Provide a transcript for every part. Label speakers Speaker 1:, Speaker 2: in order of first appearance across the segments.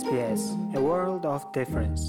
Speaker 1: SBS A World of Difference.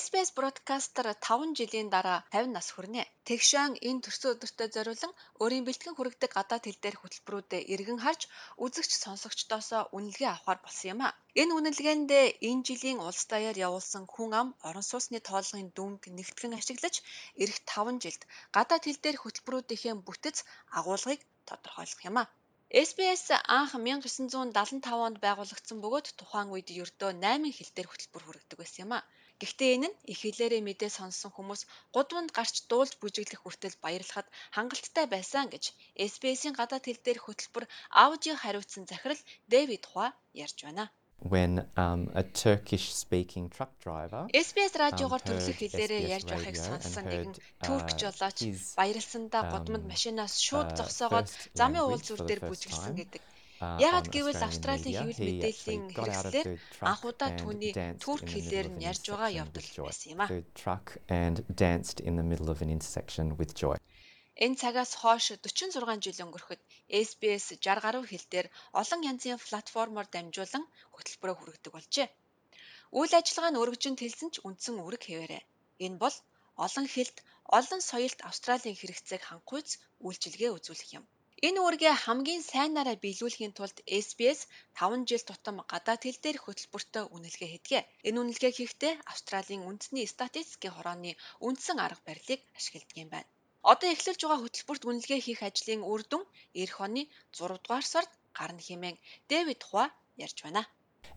Speaker 2: SBS broadcaster 5 жилийн дараа 50 нас хүрнэ. Тэгшэн энэ төрсөн өдөртөө зориулан өөрийн бэлтгэн хүрэгдэг гадаад хэл дээрх хөтөлбөрүүдэд эргэн харж үзэгч сонсогчдоосоо үнэлгээ авахар болсон юм а. Энэ үнэлгээнд энэ жилийн улс даяар явуулсан хүн ам орон сууцны тоолгын дүнг нэгтгэн ашиглаж эх 5 жилд гадаад хэл дээрх хөтөлбөрүүдийнхээ бүтэц агуулгыг тодорхойлох юм а. SBS анх 1975 онд байгуулагдсан бөгөөд тухайн үед ердөө 8 хэл дээр хөтөлбөр хүргэдэг байсан юм а. Гэхдээ энэ нь их хэлээрээ мэдээ сонссон хүмүүс гудамд гарч дуулж бүжиглэх хүртэл баярлахад хангалттай байсан гэж SBS-ийн гадаад хэл дээр хөтөлбөр аудио хариуцсан захирал Дэвид Хуа ярьж байна
Speaker 3: when um, a Turkish speaking truck driver
Speaker 2: SBS радиогоор төрлөх хэлээрээ ярьж байхыг сонссон нэгэн турк жолооч баярлсандаа гудамд машинаас шууд зогсоогоод замын уул зүр дээр бүжгэлсэн гэдэг. Яагаад гэвэл Австралийн хэвлэл мэдээллийн хэрэгслээр анхудаа түүний турк хэлээр нь ярьж байгаа явдал байсан юм а.
Speaker 3: truck and danced in the middle of an intersection with joy.
Speaker 2: Энэ цагаас хойш 46 жил өнгөрөхөд SBS 60 гаруй хэл дээр олон янзын платформоор дамжуулан хөтөлбөрөө хүргэдэг болжээ. Үйл ажиллагаа нь өргөжин тэлсэн ч үндсэн үүрэг хэвээрээ. Энэ бол олон хэлд, олон соёлт Австралийн хэрэгцээг хангахуйц үйлчилгээ үзүүлэх юм. Энэ үүргээ хамгийн сайнаараа биелүүлэхийн тулд SBS 5 жил тутам гадаад хэл дээрх хөтөлбөртөө үнэлгээ хийдэг. Энэ үнэлгээ хийхдээ Австралийн үндэсний статистикийн хорооны үндсэн арга барилыг ашигладаг юм байна. Одоо эхлүүлж байгаа хөтөлбөрт үнэлгээ хийх ажлын үр дүн эх оны 6 дугаар сард гарна хэмээн Дэвид Хуа ярьж байна.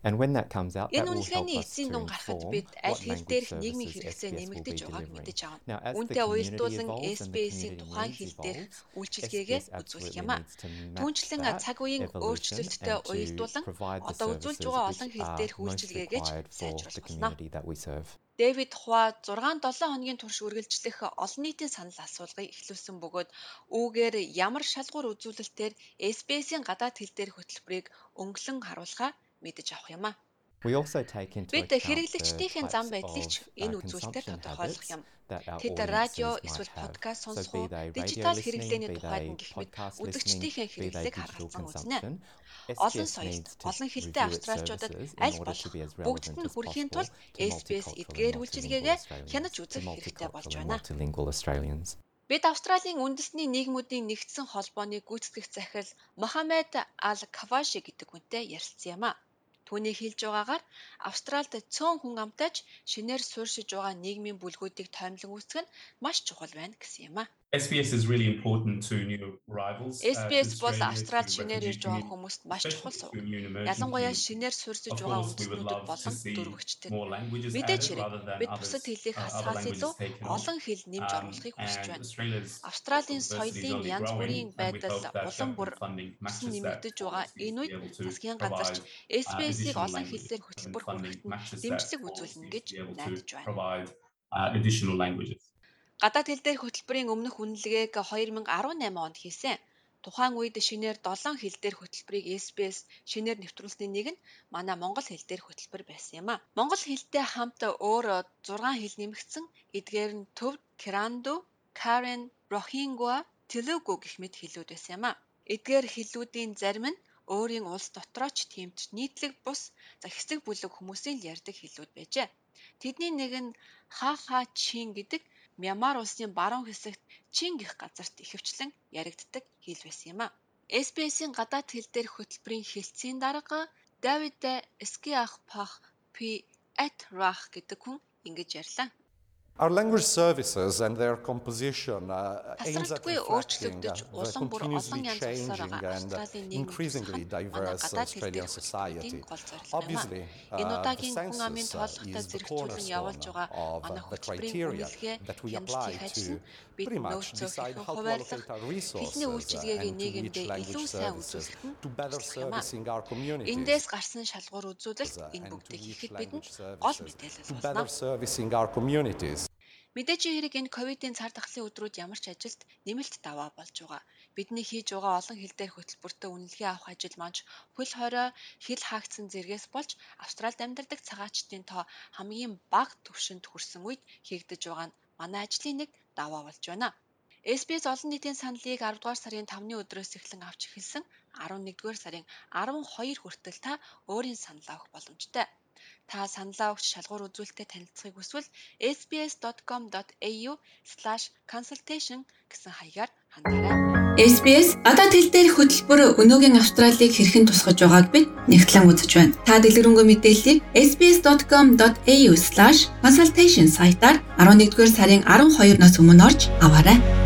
Speaker 3: And when that comes out,
Speaker 2: Энэ үнэлгээний эцсийн дүн гарахад бид аль хэл дээрх нийгмийн хэрэгцээ нэмэгдэж байгааг мэдэж байгаа. Үүнтэй уялдуулан SBS-ийн тухайн хэл дээрх үйлчилгээгээ үзүүлэх юм а. Түүнчлэн цаг үеийн өөрчлөлттэй уялдуулан одоо үзүүлж байгаа олон хэл дээрх үйлчилгээгэж сайжруулах болно. Дэвид Хуа 6-7 хоногийн турш үргэлжлэх олон нийтийн санал асуулгыг эхлүүлсэн бөгөөд үүгээр ямар шалгуур үзүүлэлтээр SBS-ийн гадаад хэл дээрх хөтөлбөрийг өнгөлөн харуулахаа мэдэж авах юм а. Бид хэрэглэгчдийн зам байдлыг ч энэ үзүүлэлтээр тодорхойлох юм. Тэд радио эсвэл подкаст сонсох уу, дижитал хэрэглээний тухайд гэх мэт үзэгчдийн хэрэглээг харгалзан үзнэ. Олон соёлт, олон хэлтэй австралчуудад аль болох бүгдд нь хүрэхийн тулд SBS эдгээр үйлчилгээгээ хянаж үзэх хэрэгтэй болж байна. Бид Австралийн үндэсний нийгмүүдийн нэгдсэн холбооны гүйцэтгэх захирал Мохаммед Ал Каваши гэдэг хүнтэй ярилцсан юм а. Түүний хэлж байгаагаар Австральд цөөн хүн амтайч шинээр суурьшиж байгаа нийгмийн бүлгүүдийг тоомлон үүсгэх нь маш чухал байна гэсэн юм а.
Speaker 4: SBS is really important to new arrivals.
Speaker 2: SBS бол Австралид шинээр ирж байгаа хүмүүст маш чухал сувг. Ялангуяа шинээр суурьшиж байгаа үндэстнүүдэд болон дөрвөгчдөд. Мэдээж хэрэг бид бусад хэлийг хасгаас илүү олон хэл нэмж оруулахыг хүсэж байна. Австралийн соёлын янз бүрийн байдал улам бүр тусан нэмэгдэж байгаа энэ үед засгийн газарч SBS-ийг олон хэлээр хөтөлбөр хүргэхэд дэмжлэг үзүүлнэ гэж найдаж байна.
Speaker 4: additional languages.
Speaker 2: Гадаад хэл дээрх хөтөлбөрийн өмнөх үнэлгээг 2018 онд хийсэн. Тухайн үед шинээр 7 хэл дээрх хөтөлбөрийг SBS шинээр нэвтрүүлсний нэг нь манай монгол хэл дээрх хөтөлбөр байсан юм а. Монгол хэлтэй хамт өөр 6 хэл нэмэгдсэн. Эдгээр нь Төв, Киранду, Карен, Рохингуа, Телугу гэх мэт хэлүүд байсан юм а. Эдгээр хэллүүдийн зарим нь өөрийн улс дотроо ч тэмч нийтлэг бус за хэсэг бүлэг хүмүүсийн ярьдаг хэлүүд байжээ. Тэдний нэг нь ха ха чин гэдэг Мьянмар улсын баруун хэсэгт Чин гэх газарт ихэвчлэн яригддаг хэл байсан юм а. SBS-ийн гадаад хэл дээрх хөтөлбөрийн хэлтсийн дарга Давид Скиах Пах Пи Этрах гэдэг хүн ингэж ярьлаа.
Speaker 5: Our language services and their composition uh, aims at
Speaker 2: Хасралтгүй
Speaker 5: reflecting
Speaker 2: өөрчлөгдөж
Speaker 5: the
Speaker 2: улам бүр олон
Speaker 5: continuously
Speaker 2: янз улсаар
Speaker 5: changing
Speaker 2: байгаа
Speaker 5: and
Speaker 2: Австралийн нийгэм
Speaker 5: increasingly
Speaker 2: тусгай манай
Speaker 5: diverse
Speaker 2: гадаад хэл
Speaker 5: Australian
Speaker 2: дээрх
Speaker 5: society.
Speaker 2: хөтөлбөрийн гол зорилго юм
Speaker 5: Obviously,
Speaker 2: а.
Speaker 5: uh,
Speaker 2: Энэ
Speaker 5: the
Speaker 2: удаагийн хүн амын
Speaker 5: census uh,
Speaker 2: тооллоготой
Speaker 5: is the
Speaker 2: зэрэгцүүлэн явуулж
Speaker 5: cornerstone
Speaker 2: байгаа
Speaker 5: of
Speaker 2: манай
Speaker 5: uh, the
Speaker 2: хөтөлбөрийн
Speaker 5: criteria
Speaker 2: үнэлгээ
Speaker 5: that we
Speaker 2: хянаж
Speaker 5: apply
Speaker 2: хийх ажил
Speaker 5: to
Speaker 2: нь бид
Speaker 5: pretty much
Speaker 2: нөөцөө
Speaker 5: decide
Speaker 2: хэрхэн
Speaker 5: how to
Speaker 2: хуваарлах
Speaker 5: allocate our
Speaker 2: бидний
Speaker 5: resources uh,
Speaker 2: үйлчилгээг
Speaker 5: and to
Speaker 2: нийгэмдээ
Speaker 5: which
Speaker 2: илүү
Speaker 5: language
Speaker 2: сайн
Speaker 5: services
Speaker 2: үзүүлэх нь
Speaker 5: to better
Speaker 2: туслах юм а.
Speaker 5: servicing our communities.
Speaker 2: Эндээс гарсан шалгуур үзүүлэлт
Speaker 5: uh,
Speaker 2: энэ
Speaker 5: and to
Speaker 2: бүгдийг
Speaker 5: which
Speaker 2: хийхэд бидэнд
Speaker 5: language
Speaker 2: гол
Speaker 5: services
Speaker 2: мэдээлэл
Speaker 5: to
Speaker 2: болно.
Speaker 5: better servicing our communities.
Speaker 2: Мэдээж хэрэг энэ ковидын цар тахлын өдрүүд ямар ч ажилд нэмэлт даваа болж байгаа. Бидний хийж байгаа олон хэл дээрх хөтөлбөртөө үнэлгээ авах ажил маань хөл хорой хэл хаагдсан зэргээс болж Австральд амьдардаг цагаачдын тоо хамгийн бага түвшинд хүрсэн үед хийгдэж байгаа нь манай ажлын нэг даваа болж байна. SBS олон нийтийн саналыг 10 дугаар сарын 5-ны өдрөөс эхлэн авч эхэлсэн 11 дугаар сарын 12 хүртэл та өөрийн саналаа өгөх боломжтой. Та саналаа өгч шалгуур үзүүлэлтэд танилцахыг хүсвэл sbs.com.au/consultation гэсэн хаягаар хандаарай. SBS гадаад хэл дээрх хөтөлбөр өнөөгийн Австралийг хэрхэн тусгаж байгааг бид нэгтлэн үзэж байна. Та дэлгэрэнгүй мэдээллийг sbs.com.au/consultation сайтаар 11-р сарын 12-наас өмнө орж аваарай.